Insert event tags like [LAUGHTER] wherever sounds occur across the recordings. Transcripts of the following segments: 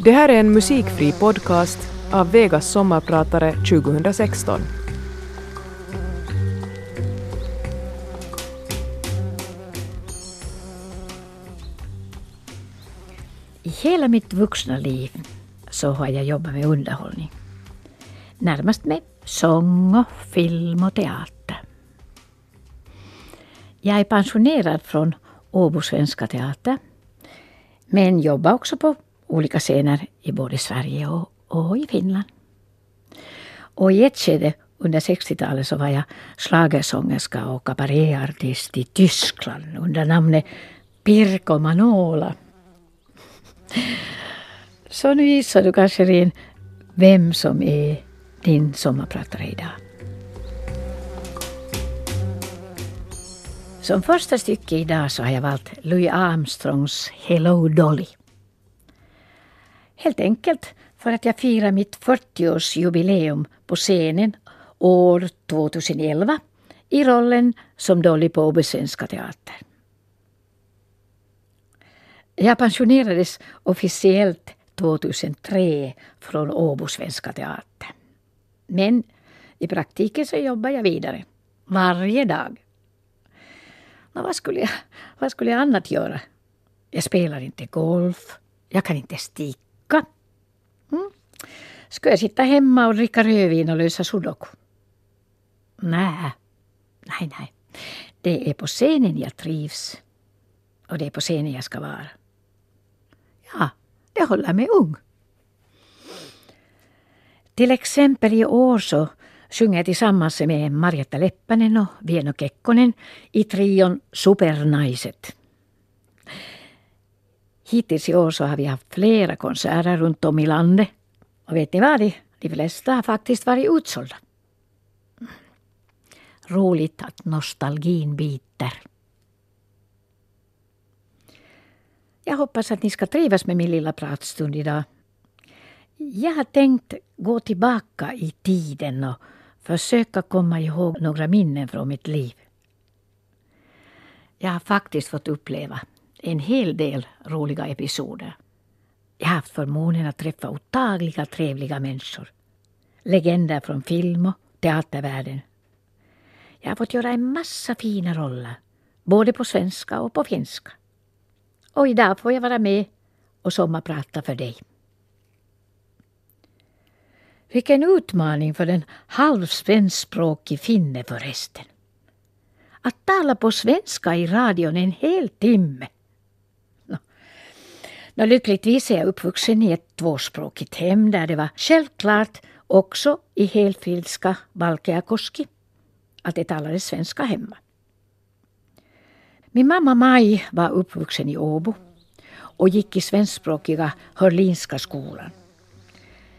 Det här är en musikfri podcast av Vegas sommarpratare 2016. I hela mitt vuxna liv så har jag jobbat med underhållning. Närmast med sång och film och teater. Jag är pensionerad från Åbo Svenska Teater men jobbar också på olika scener i både Sverige och, och i Finland. Och i ett skede under 60-talet så var jag schlagersångerska och kabaréartist i Tyskland under namnet Pirko Manola. Så nu gissar du kanske Rin vem som är din sommarpratare idag. Som första stycke idag så har jag valt Louis Armstrongs Hello Dolly. Helt enkelt för att jag firar mitt 40-årsjubileum på scenen år 2011 i rollen som Dolly på Åby Svenska Teater. Jag pensionerades officiellt 2003 från Åbo Svenska Teater. Men i praktiken så jobbar jag vidare, varje dag. Men vad, skulle jag, vad skulle jag annat göra? Jag spelar inte golf, jag kan inte sticka. Mm. Ska jag sitta hemma och dricka rödvin och lösa sudoku? Nej, nej, nej. Det är på scenen jag trivs. Och det är på scenen jag ska vara. Ja, det håller mig ung. Till exempel i år så sjunger jag tillsammans med Marjatta Leppänen och Vieno Kekkonen i trion Supernaiset. Hittills i år så har vi haft flera konserter runt om i landet. Och vet ni vad? De, flesta har faktiskt varit utsålda. Roligt att nostalgin biter. Jag hoppas att ni ska trivas med min lilla pratstund idag. Jag har tänkt gå tillbaka i tiden och försöka komma ihåg några minnen från mitt liv. Jag har faktiskt fått uppleva en hel del roliga episoder. Jag har haft förmånen att träffa otagliga trevliga människor. Legender från film och teatervärlden. Jag har fått göra en massa fina roller, både på svenska och på finska. Och idag får jag vara med och sommarprata för dig. Vilken utmaning för en halvsvenskspråkig finne förresten. Att tala på svenska i radion en hel timme. Nå. Lyckligtvis är jag uppvuxen i ett tvåspråkigt hem där det var självklart också i helfinska Valkeakoski att det talades svenska hemma. Min mamma Maj var uppvuxen i Åbo och gick i svenskspråkiga Hörlinska skolan.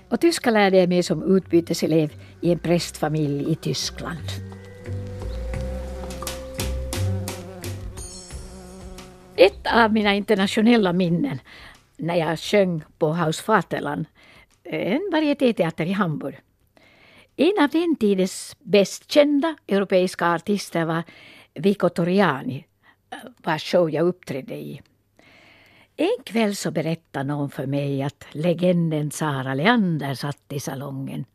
Och tyska lärde jag mig som utbyteselev i en prästfamilj i Tyskland. Ett av mina internationella minnen när jag sjöng på Haus Vaterland, eh, en varietéteater i Hamburg. En av den tidens bäst kända europeiska artister var Vico Toriani, eh, vars show jag uppträdde i. En kväll så berättade någon för mig att legenden Sara Leander satt i salongen.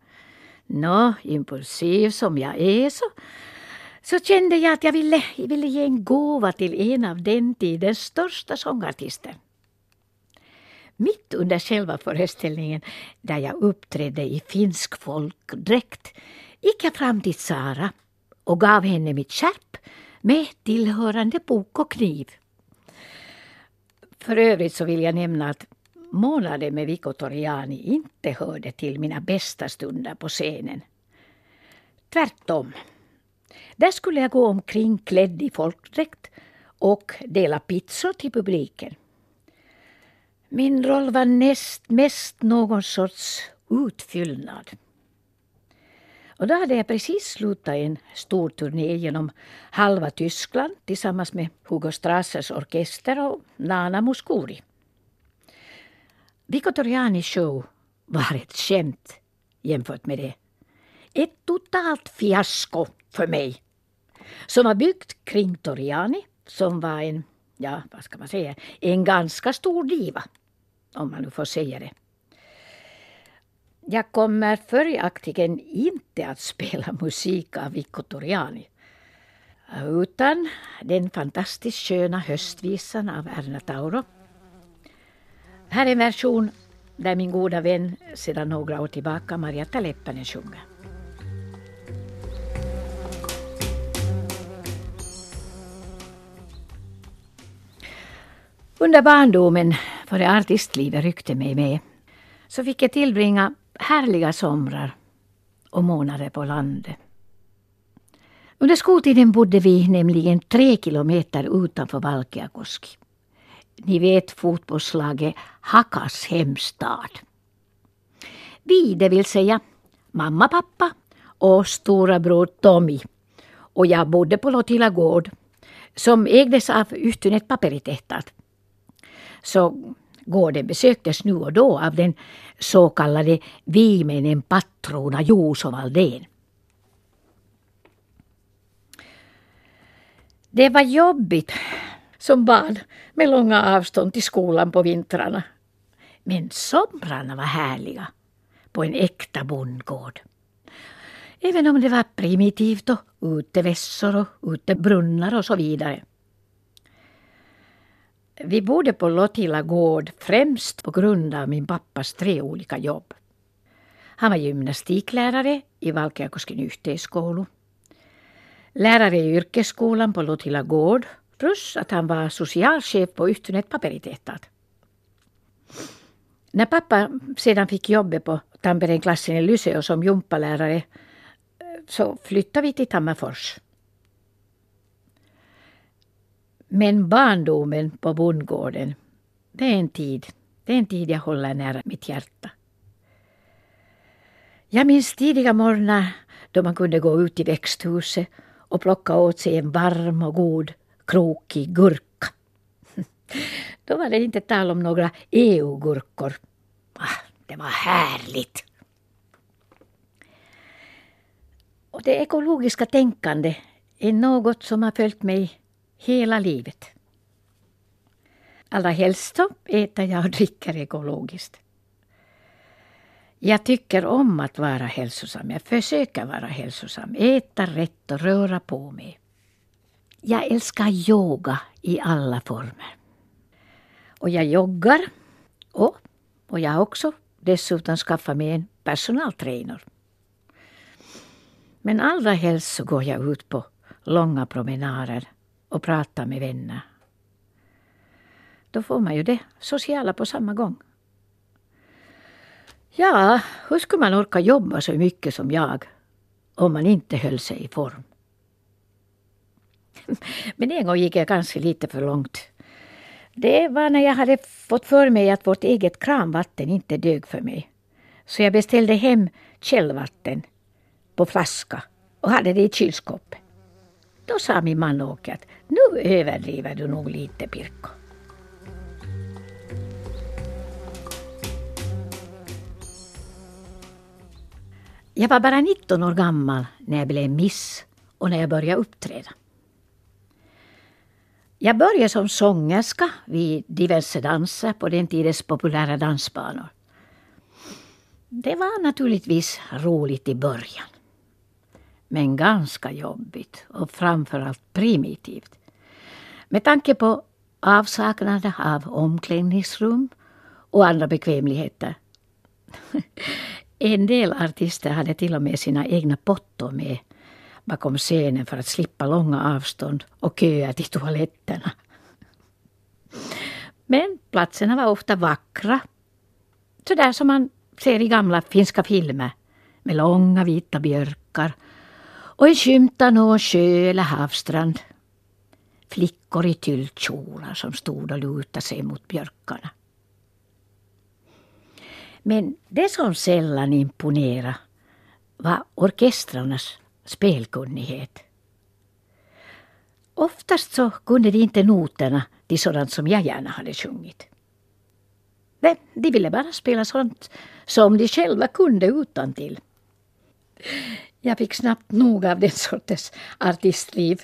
Nå, impulsiv som jag är så, så kände jag att jag ville, ville ge en gåva till en av den tidens största sångartister. Mitt under själva föreställningen, där jag uppträdde i finsk folkdräkt, gick jag fram till Sara och gav henne mitt skärp med tillhörande bok och kniv. För övrigt så vill jag nämna att månaden med Vico Toriani inte hörde till mina bästa stunder på scenen. Tvärtom. Där skulle jag gå omkring klädd i folkdräkt och dela pizzor till publiken. Min roll var näst mest någon sorts utfyllnad. Och då hade jag precis slutat en stor turné genom halva Tyskland tillsammans med Hugo Strassers orkester och Nana Muscuri. Vico Torianis show var ett skämt jämfört med det. Ett totalt fiasko för mig. Som var byggt kring Toriani som var en, ja vad ska man säga, en ganska stor diva. Om man nu får säga det. Jag kommer följaktligen inte att spela musik av Mikko Toriani utan den fantastiskt sköna höstvisan av Erna Tauro. Här är en version där min goda vän sedan några år tillbaka, Marietta Leppänen, sjunger. Under barndomen, före artistlivet ryckte mig med, så fick jag tillbringa härliga somrar och månader på landet. Under skoltiden bodde vi nämligen tre kilometer utanför Valkeakoski. Ni vet fotbollslaget Hakas hemstad. Vi, det vill säga mamma, pappa och stora bror Tommy och jag bodde på Lotila gård som ägdes av Yhtyneet paperitehtaat. Så gården besöktes nu och då av den så kallade viimeinen patrona Juuso Valdén. Det var jobbigt som barn med långa avstånd till skolan på vintrarna. Men somrarna var härliga på en äkta bondgård. Även om det var primitivt och utevässor och utebrunnar och så vidare. Vi bodde på Lottila gård främst på grund av min pappas tre olika jobb. Han var gymnastiklärare i Valkeakosken yhteiskoulu lärare i yrkesskolan på Lottila gård plus att han var socialchef på Yhtyneet paperitehtaat. När pappa sedan fick jobbet på Tamperenklassen i Lyseå som jumpalärare eh, så flyttade vi till Tammerfors. Men barndomen på bondgården, det är en tid, det är en tid jag håller nära mitt hjärta. Jag minns tidiga morgnar då man kunde gå ut i växthuset och plocka åt sig en varm och god krokig gurka. [LAUGHS] Då var det inte tal om några EU-gurkor. Ah, det var härligt! Och det ekologiska tänkandet är något som har följt mig hela livet. Allra helst så äter jag och dricker ekologiskt. Jag tycker om att vara hälsosam. Jag försöker vara hälsosam. Äta rätt och röra på mig. Jag älskar yoga i alla former. Och jag joggar. Och, och jag har också dessutom skaffat mig en personaltränare. Men allra helst så går jag ut på långa promenader och pratar med vänner. Då får man ju det sociala på samma gång. Ja, hur skulle man orka jobba så mycket som jag om man inte höll sig i form? [LAUGHS] Men en gång gick jag kanske lite för långt. Det var när jag hade fått för mig att vårt eget kranvatten inte dög för mig. Så jag beställde hem källvatten på flaska och hade det i kylskåpet. Då sa min man Åke att nu överdriver du nog lite Pirko. Jag var bara 19 år gammal när jag blev miss och när jag började uppträda. Jag började som sångerska vid diverse danser på den tidens populära dansbanor. Det var naturligtvis roligt i början. Men ganska jobbigt och framförallt primitivt. Med tanke på avsaknaden av omklädningsrum och andra bekvämligheter. [LAUGHS] En del artister hade till och med sina egna pottor med bakom scenen för att slippa långa avstånd och köer till toaletterna. [LAUGHS] Men platserna var ofta vackra. Sådär som man ser i gamla finska filmer med långa vita björkar och en skymt av någon sjö eller havsstrand. Flickor i tyllkjolar som stod och lutade sig mot björkarna. Men det som sällan imponerade var orkestrarnas spelkunnighet. Oftast så kunde de inte noterna till sådant som jag gärna hade sjungit. Nej, de ville bara spela sånt som de själva kunde utan till. Jag fick snabbt nog av den [LAUGHS] sortens artistliv.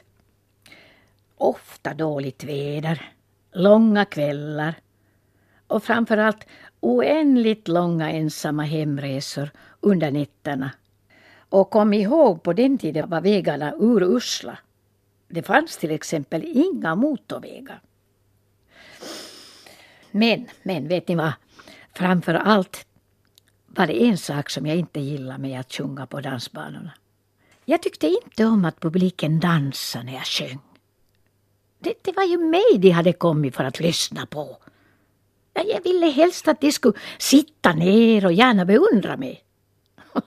Ofta dåligt väder, långa kvällar och framförallt oändligt långa ensamma hemresor under nätterna. Och kom ihåg, på den tiden var vägarna urusla. Det fanns till exempel inga motorvägar. Men, men vet ni vad? Framför allt var det en sak som jag inte gillade med att sjunga på dansbanorna. Jag tyckte inte om att publiken dansade när jag sjöng. Det, det var ju mig de hade kommit för att lyssna på. Jag ville helst att de skulle sitta ner och gärna beundra mig. [LAUGHS]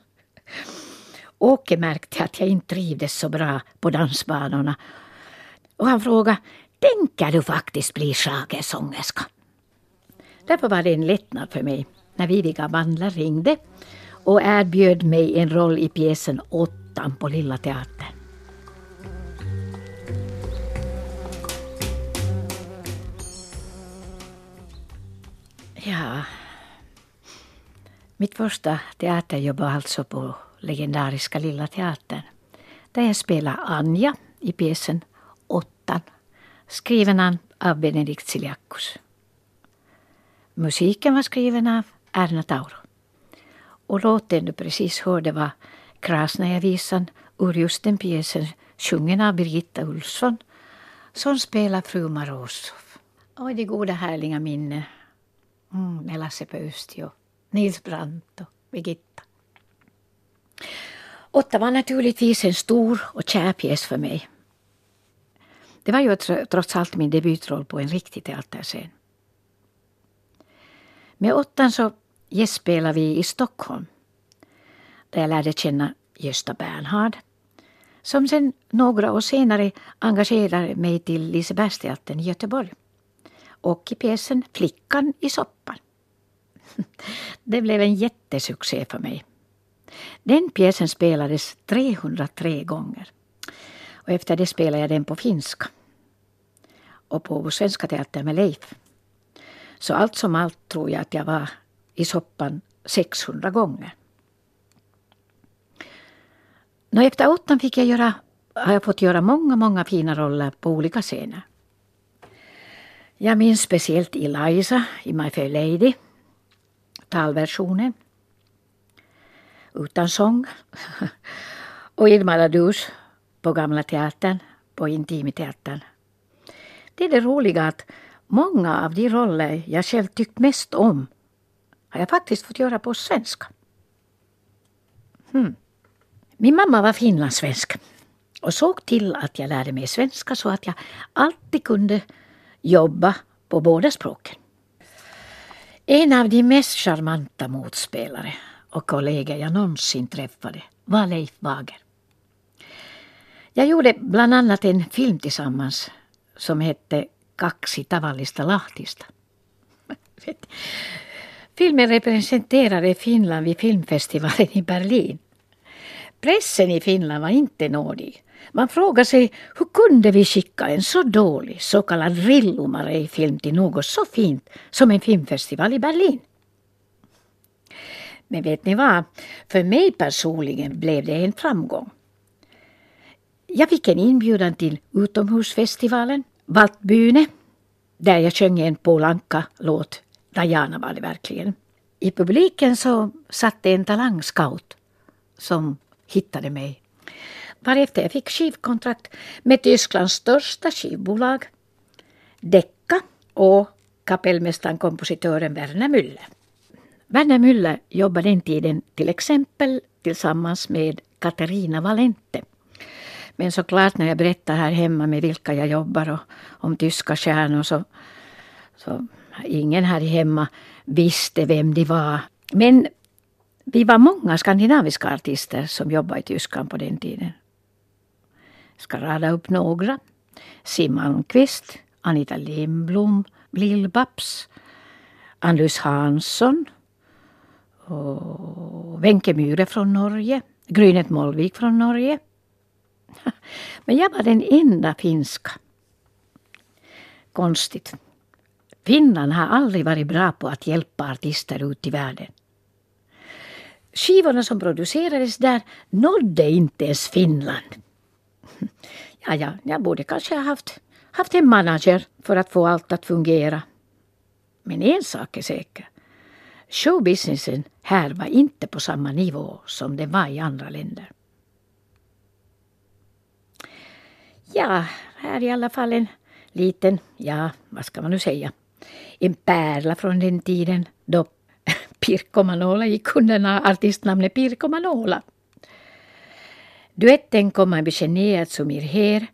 Åke märkte att jag inte trivdes så bra på dansbanorna och han frågade Tänker du faktiskt bli schlagersångerska? Därför var det en lättnad för mig när Viviga Bandla ringde och erbjöd mig en roll i pjäsen Åttan på Lilla Teatern. Ja, mitt första teaterjobb var alltså på legendariska Lilla Teatern där jag spelar Anja i pjäsen Åttan skriven av Benedikt Siliakus. Musiken var skriven av Erna Tauro. Och låten du precis hörde var Krasnaja-visan ur just den pjäsen sjungen av Birgitta Ulfsson som spelar fru Marosov. Oj, de goda härliga minne mm, med Lasse Pöysti och Nils Brandt och Birgitta. Åtta var naturligtvis en stor och kär pjäs för mig. Det var ju trots allt min debutroll på en riktig teaterscen. Med åttan så gästspelade vi i Stockholm där jag lärde känna Gösta Bernhard som sen några år senare engagerade mig till Lisebergsteatern i Göteborg och i pjäsen Flickan i soppan. [LAUGHS] Det blev en jättesuccé för mig. Den pjäsen spelades 303 gånger. Och efter det spelade jag den på finska. Och på Svenska Teatern med Leif. Så allt som allt tror jag att jag var i soppan 600 gånger. Nå, efter åttan fick jag göra, har jag fått göra många, många fina roller på olika scener. Jag minns speciellt Eliza i My Fair Lady, talversionen, utan sång. [LAUGHS] och Irma Ladouche på Gamla Teatern, på Intimiteatern. Det är det roliga att många av de roller jag själv tyckt mest om har jag faktiskt fått göra på svenska. Hmm. Min mamma var finlandssvensk och såg till att jag lärde mig svenska så att jag alltid kunde jobba på båda språken. En av de mest charmanta motspelare och kollegor jag någonsin träffade var Leif Wager. Jag gjorde bland annat en film tillsammans som hette Kaksi tavallista lahtista. [LAUGHS] Filmen representerade Finland vid filmfestivalen i Berlin. Pressen i Finland var inte nådig. Man frågar sig hur kunde vi skicka en så dålig så kallad Rillumarei-film till något så fint som en filmfestival i Berlin? Men vet ni vad? För mig personligen blev det en framgång. Jag fick en inbjudan till utomhusfestivalen, Valtbyne, där jag sjöng en Polanka-låt. Diana var det verkligen. I publiken så satt det en talangscout som hittade mig. Varefter jag fick skivkontrakt med Tysklands största skivbolag, Decca och kapellmästaren kompositören Werner Müller. Werner Müller jobbade den tiden till exempel tillsammans med Katarina Valente. Men såklart när jag berättar här hemma med vilka jag jobbar och om tyska stjärnor så, så ingen här hemma visste vem de var. Men vi var många skandinaviska artister som jobbade i Tyskland på den tiden. Jag ska rada upp några. Siw Malmkvist, Anita Lindblom, Lill-Babs, Andrus Hansson och Wenche Myhre från Norge, Grynet Molvik från Norge. [LAUGHS] Men jag var den enda finska. Konstigt. Finland har aldrig varit bra på att hjälpa artister ut i världen. Skivorna som producerades där nådde inte ens Finland. [LAUGHS] Ja, ja, jag borde kanske ha haft, haft en manager för att få allt att fungera. Men en sak är säker. Showbusinessen här var inte på samma nivå som den var i andra länder. Ja, här är i alla fall en liten, ja, vad ska man nu säga, en pärla från den tiden då Pirkko Manola gick under artistnamnet Pirkko Manola. Duetten Komma begenerat som ir her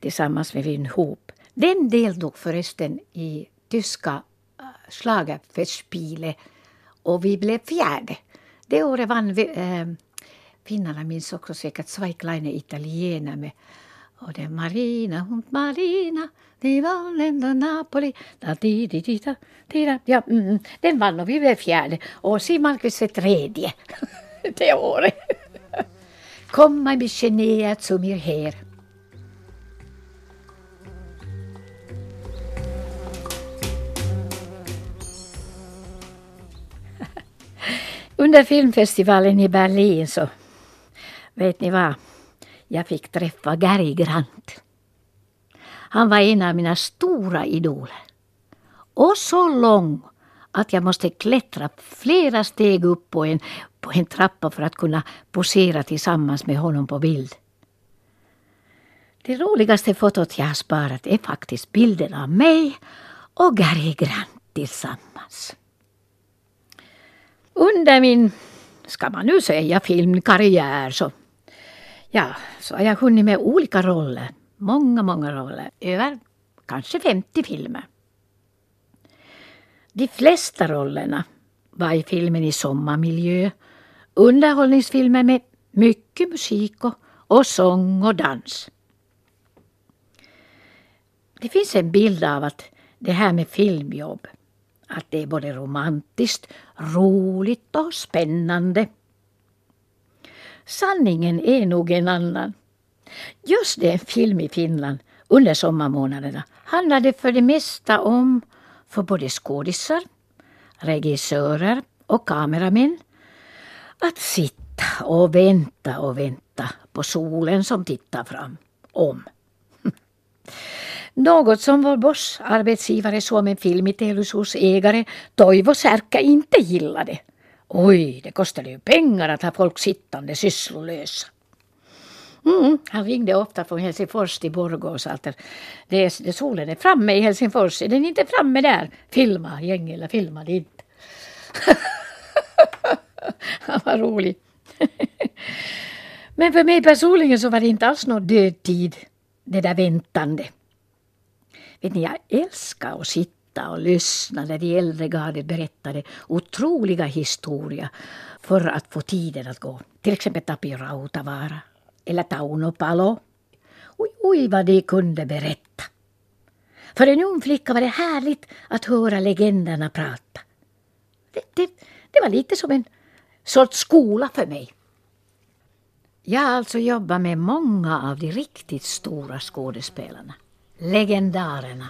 tillsammans med Vin Hoop. Den deltog förresten i tyska äh, och vi blev fjärde. Det året vann vi, äh, finnarna minns också säkert Zweigleine Italiener med och det Marina, hon Marina, det var ändå Napoli. Da, di, di, di, da, di, da. Ja, mm, mm. den vann och vi blev fjärde och Siw Malmkvist är tredje [LAUGHS] det året. Komma i begenerat som er här. [LAUGHS] Under filmfestivalen i Berlin så, vet ni vad, jag fick träffa Gary Grant. Han var en av mina stora idoler. Och så lång att jag måste klättra flera steg upp på en, på en trappa för att kunna posera tillsammans med honom på bild. Det roligaste fotot jag har sparat är faktiskt bilden av mig och Gary Grant tillsammans. Under min, ska man nu säga, filmkarriär så, ja, så har jag hunnit med olika roller. Många, många roller. Över kanske 50 filmer. De flesta rollerna var i filmen i sommarmiljö, underhållningsfilmer med mycket musik och, och sång och dans. Det finns en bild av att det här med filmjobb, att det är både romantiskt, roligt och spännande. Sanningen är nog en annan. Just det, en film i Finland under sommarmånaderna handlade för det mesta om för både skådisar, regissörer och kameramän att sitta och vänta och vänta på solen som tittar fram. Om. Något som vår boss, arbetsgivare Suomen Filmiteollisuus ägare Toivo Särkä inte gillade. Oj, det kostade ju pengar att ha folk sittande sysslolösa. Mm, han ringde ofta från Helsingfors till Borgå och sa att det, det, solen är framme i Helsingfors. Är den inte framme där? Filma gäng eller filma det inte. han var rolig. Men för mig personligen så var det inte alls någon dödtid, det där väntande. Vet ni, jag älskar att sitta och lyssna när de äldre gardet berättade otroliga historier för att få tiden att gå. Till exempel Tapio Rautavaara eller Tauno Palo. Oj, oj vad de kunde berätta. För en ung flicka var det härligt att höra legenderna prata. Det, det, det var lite som en sorts skola för mig. Jag har alltså jobbat med många av de riktigt stora skådespelarna. Legendarerna.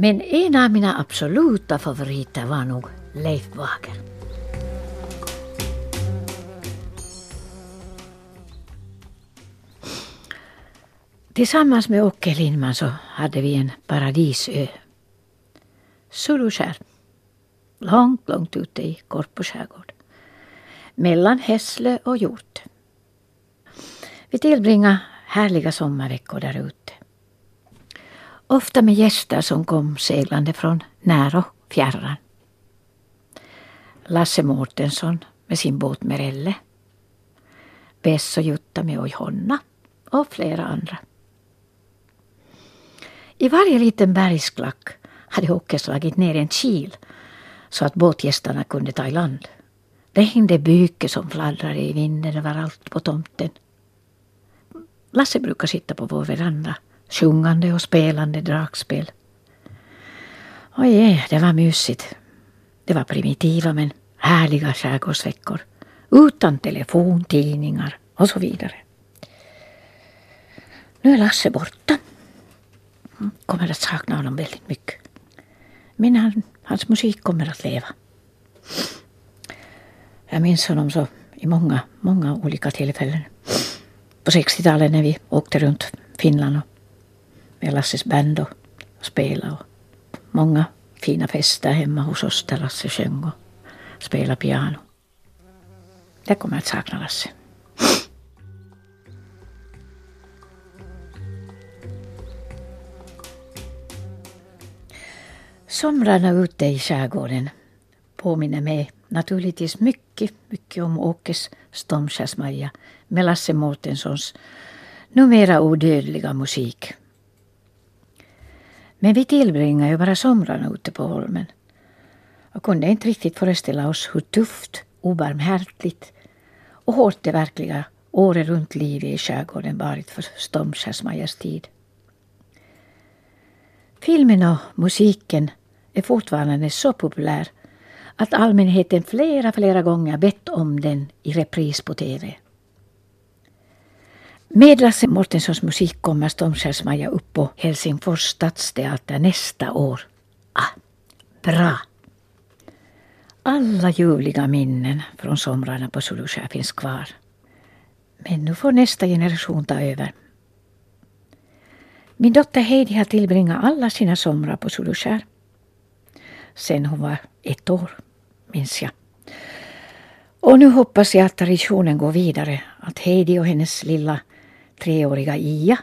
Men en av mina absoluta favoriter var nog Leif Wager. Tillsammans med Åke Lindman så hade vi en paradisö. Suluskär. Långt, långt ute i Korpo skärgård. Mellan Hässlö och Hjort. Vi tillbringade härliga sommarveckor där ute. Ofta med gäster som kom seglande från när och fjärran. Lasse Mårtensson med sin båt Merelle. Bess och Jutta med Ojhonna och flera andra. I varje liten bergsklack hade Åke slagit ner en kil så att båtgästerna kunde ta i land. Det hängde byke som fladdrade i vinden överallt på tomten. Lasse brukar sitta på vår veranda sjungande och spelande dragspel. Oj, eh, det var mysigt. Det var primitiva men härliga skärgårdsveckor. Utan telefon, tidningar och så vidare. Nu är Lasse borta mm, kommer att sakna honom väldigt mycket. Men han, hans musik kommer att leva. Jag minns honom så i många, många olika tillfällen. På 60-talet när vi åkte runt Finland och med Lasses band och, och spelade. Och många fina fester hemma hos oss där Lasse sjöng och spelade piano. Det kommer jag att sakna Lasse. Somrarna ute i skärgården påminner mig naturligtvis mycket, mycket om Åkes Stormskärsmaja med Lasse Mårtenssons numera odödliga musik. Men vi tillbringar ju bara somrarna ute på holmen och kunde inte riktigt föreställa oss hur tufft, obarmhärtigt och hårt det verkliga året runt livet i skärgården varit för Stormskärsmajas tid. Filmen och musiken är fortfarande så populär att allmänheten flera, flera gånger bett om den i repris på TV. Med Lasse Mårtenssons musik kommer Stormskärsmaja upp på Helsingfors stadsteater nästa år. Ah, bra! Alla ljuvliga minnen från somrarna på Solskär finns kvar. Men nu får nästa generation ta över. Min dotter Heidi har tillbringat alla sina somrar på Solskär. Sen hon var ett år, minns jag. Och nu hoppas jag att traditionen går vidare, att Heidi och hennes lilla treåriga Ia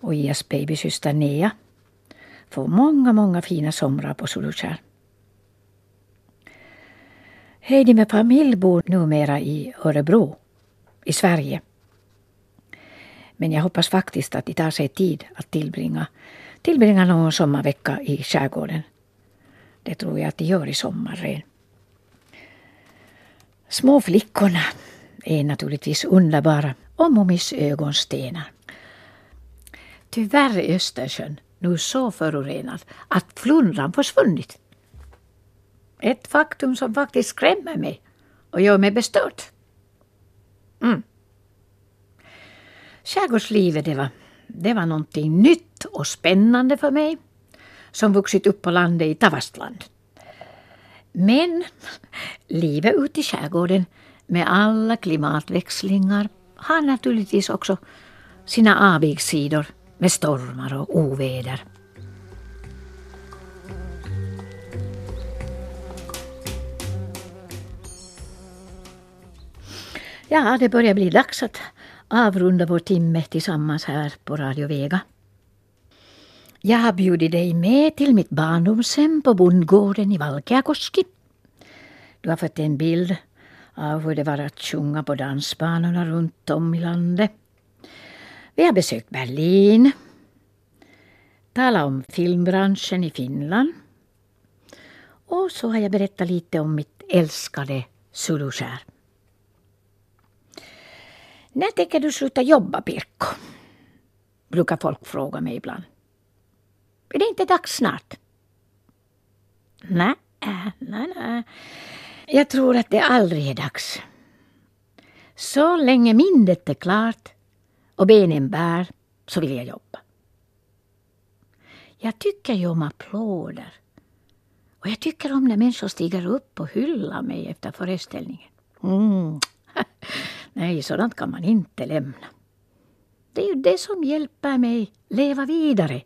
och Ias babysyster Nea får många, många fina somrar på Solutjärn. Heidi med familj bor numera i Örebro, i Sverige. Men jag hoppas faktiskt att de tar sig tid att tillbringa, tillbringa någon sommarvecka i skärgården. Det tror jag att de gör i sommar redan. Småflickorna är naturligtvis underbara och Mumis ögonstenar. Tyvärr är Östersjön nu så förorenad att flundran försvunnit. Ett faktum som faktiskt skrämmer mig och gör mig bestört. Mm. Skärgårdslivet det var, det var någonting nytt och spännande för mig som vuxit upp på landet i Tavastland. Men [LAUGHS] livet ute i skärgården med alla klimatväxlingar har naturligtvis också sina avigsidor med stormar och oväder. Ja, det börjar bli dags att avrunda vår timme tillsammans här på Radio Vega. Jag har bjudit dig med till mitt barndomshem på bondgården i Valkeakoski. Du har fått en bild av hur det var att sjunga på dansbanorna runt om i landet. Vi har besökt Berlin, talat om filmbranschen i Finland och så har jag berättat lite om mitt älskade Suluskär. När tänker du sluta jobba, Pirkko? brukar folk fråga mig ibland. Är det inte dags snart? Nej, nej, nej. Jag tror att det aldrig är dags. Så länge minnet är klart och benen bär så vill jag jobba. Jag tycker ju om applåder. Och jag tycker om när människor stiger upp och hyllar mig efter föreställningen. Mm. [LAUGHS] Nej, sådant kan man inte lämna. Det är ju det som hjälper mig leva vidare.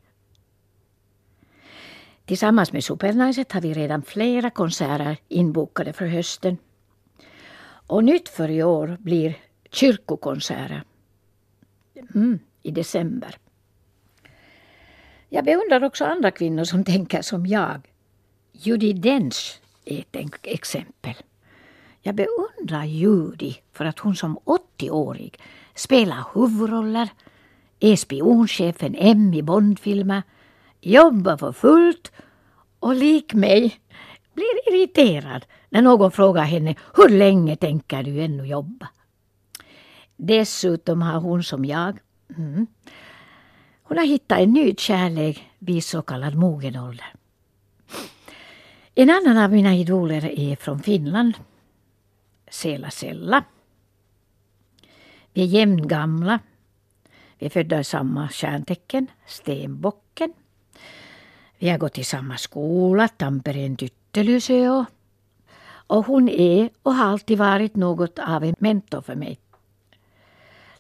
Tillsammans med Supernaiset har vi redan flera konserter inbokade för hösten. Och nytt för i år blir kyrkokonserter mm, i december. Jag beundrar också andra kvinnor som tänker som jag. Judi Dench är ett exempel. Jag beundrar Judy för att hon som 80-årig spelar huvudroller, är spionchefen M i Bondfilmer, jobbar för fullt och lik mig blir irriterad när någon frågar henne hur länge tänker du ännu jobba? Dessutom har hon som jag mm, hon har hittat en ny kärlek vid så kallad mogen ålder. En annan av mina idoler är från Finland Sela Sella. Vi är jämngamla. Vi är födda i samma stjärntecken, Stenbock. Vi har gått i samma skola, Tampereen Tyttelysö. Och hon är och har alltid varit något av en mentor för mig.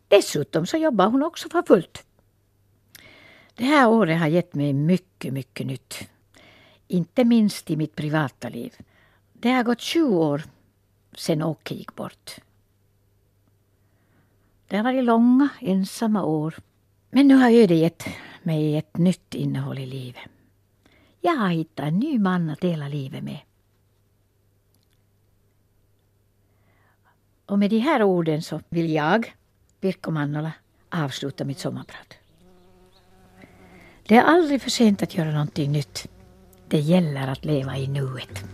Dessutom så jobbar hon också för fullt. Det här året har gett mig mycket, mycket nytt. inte minst i mitt privata liv. Det har gått 20 år sedan Åke gick bort. Det har varit långa, ensamma år. Men nu har ödet gett mig ett nytt innehåll i livet. Jag har hittat en ny man att dela livet med. Och med de här orden så vill jag, Pirkko Mannola, avsluta mitt sommarprat. Det är aldrig för sent att göra någonting nytt. Det gäller att leva i nuet.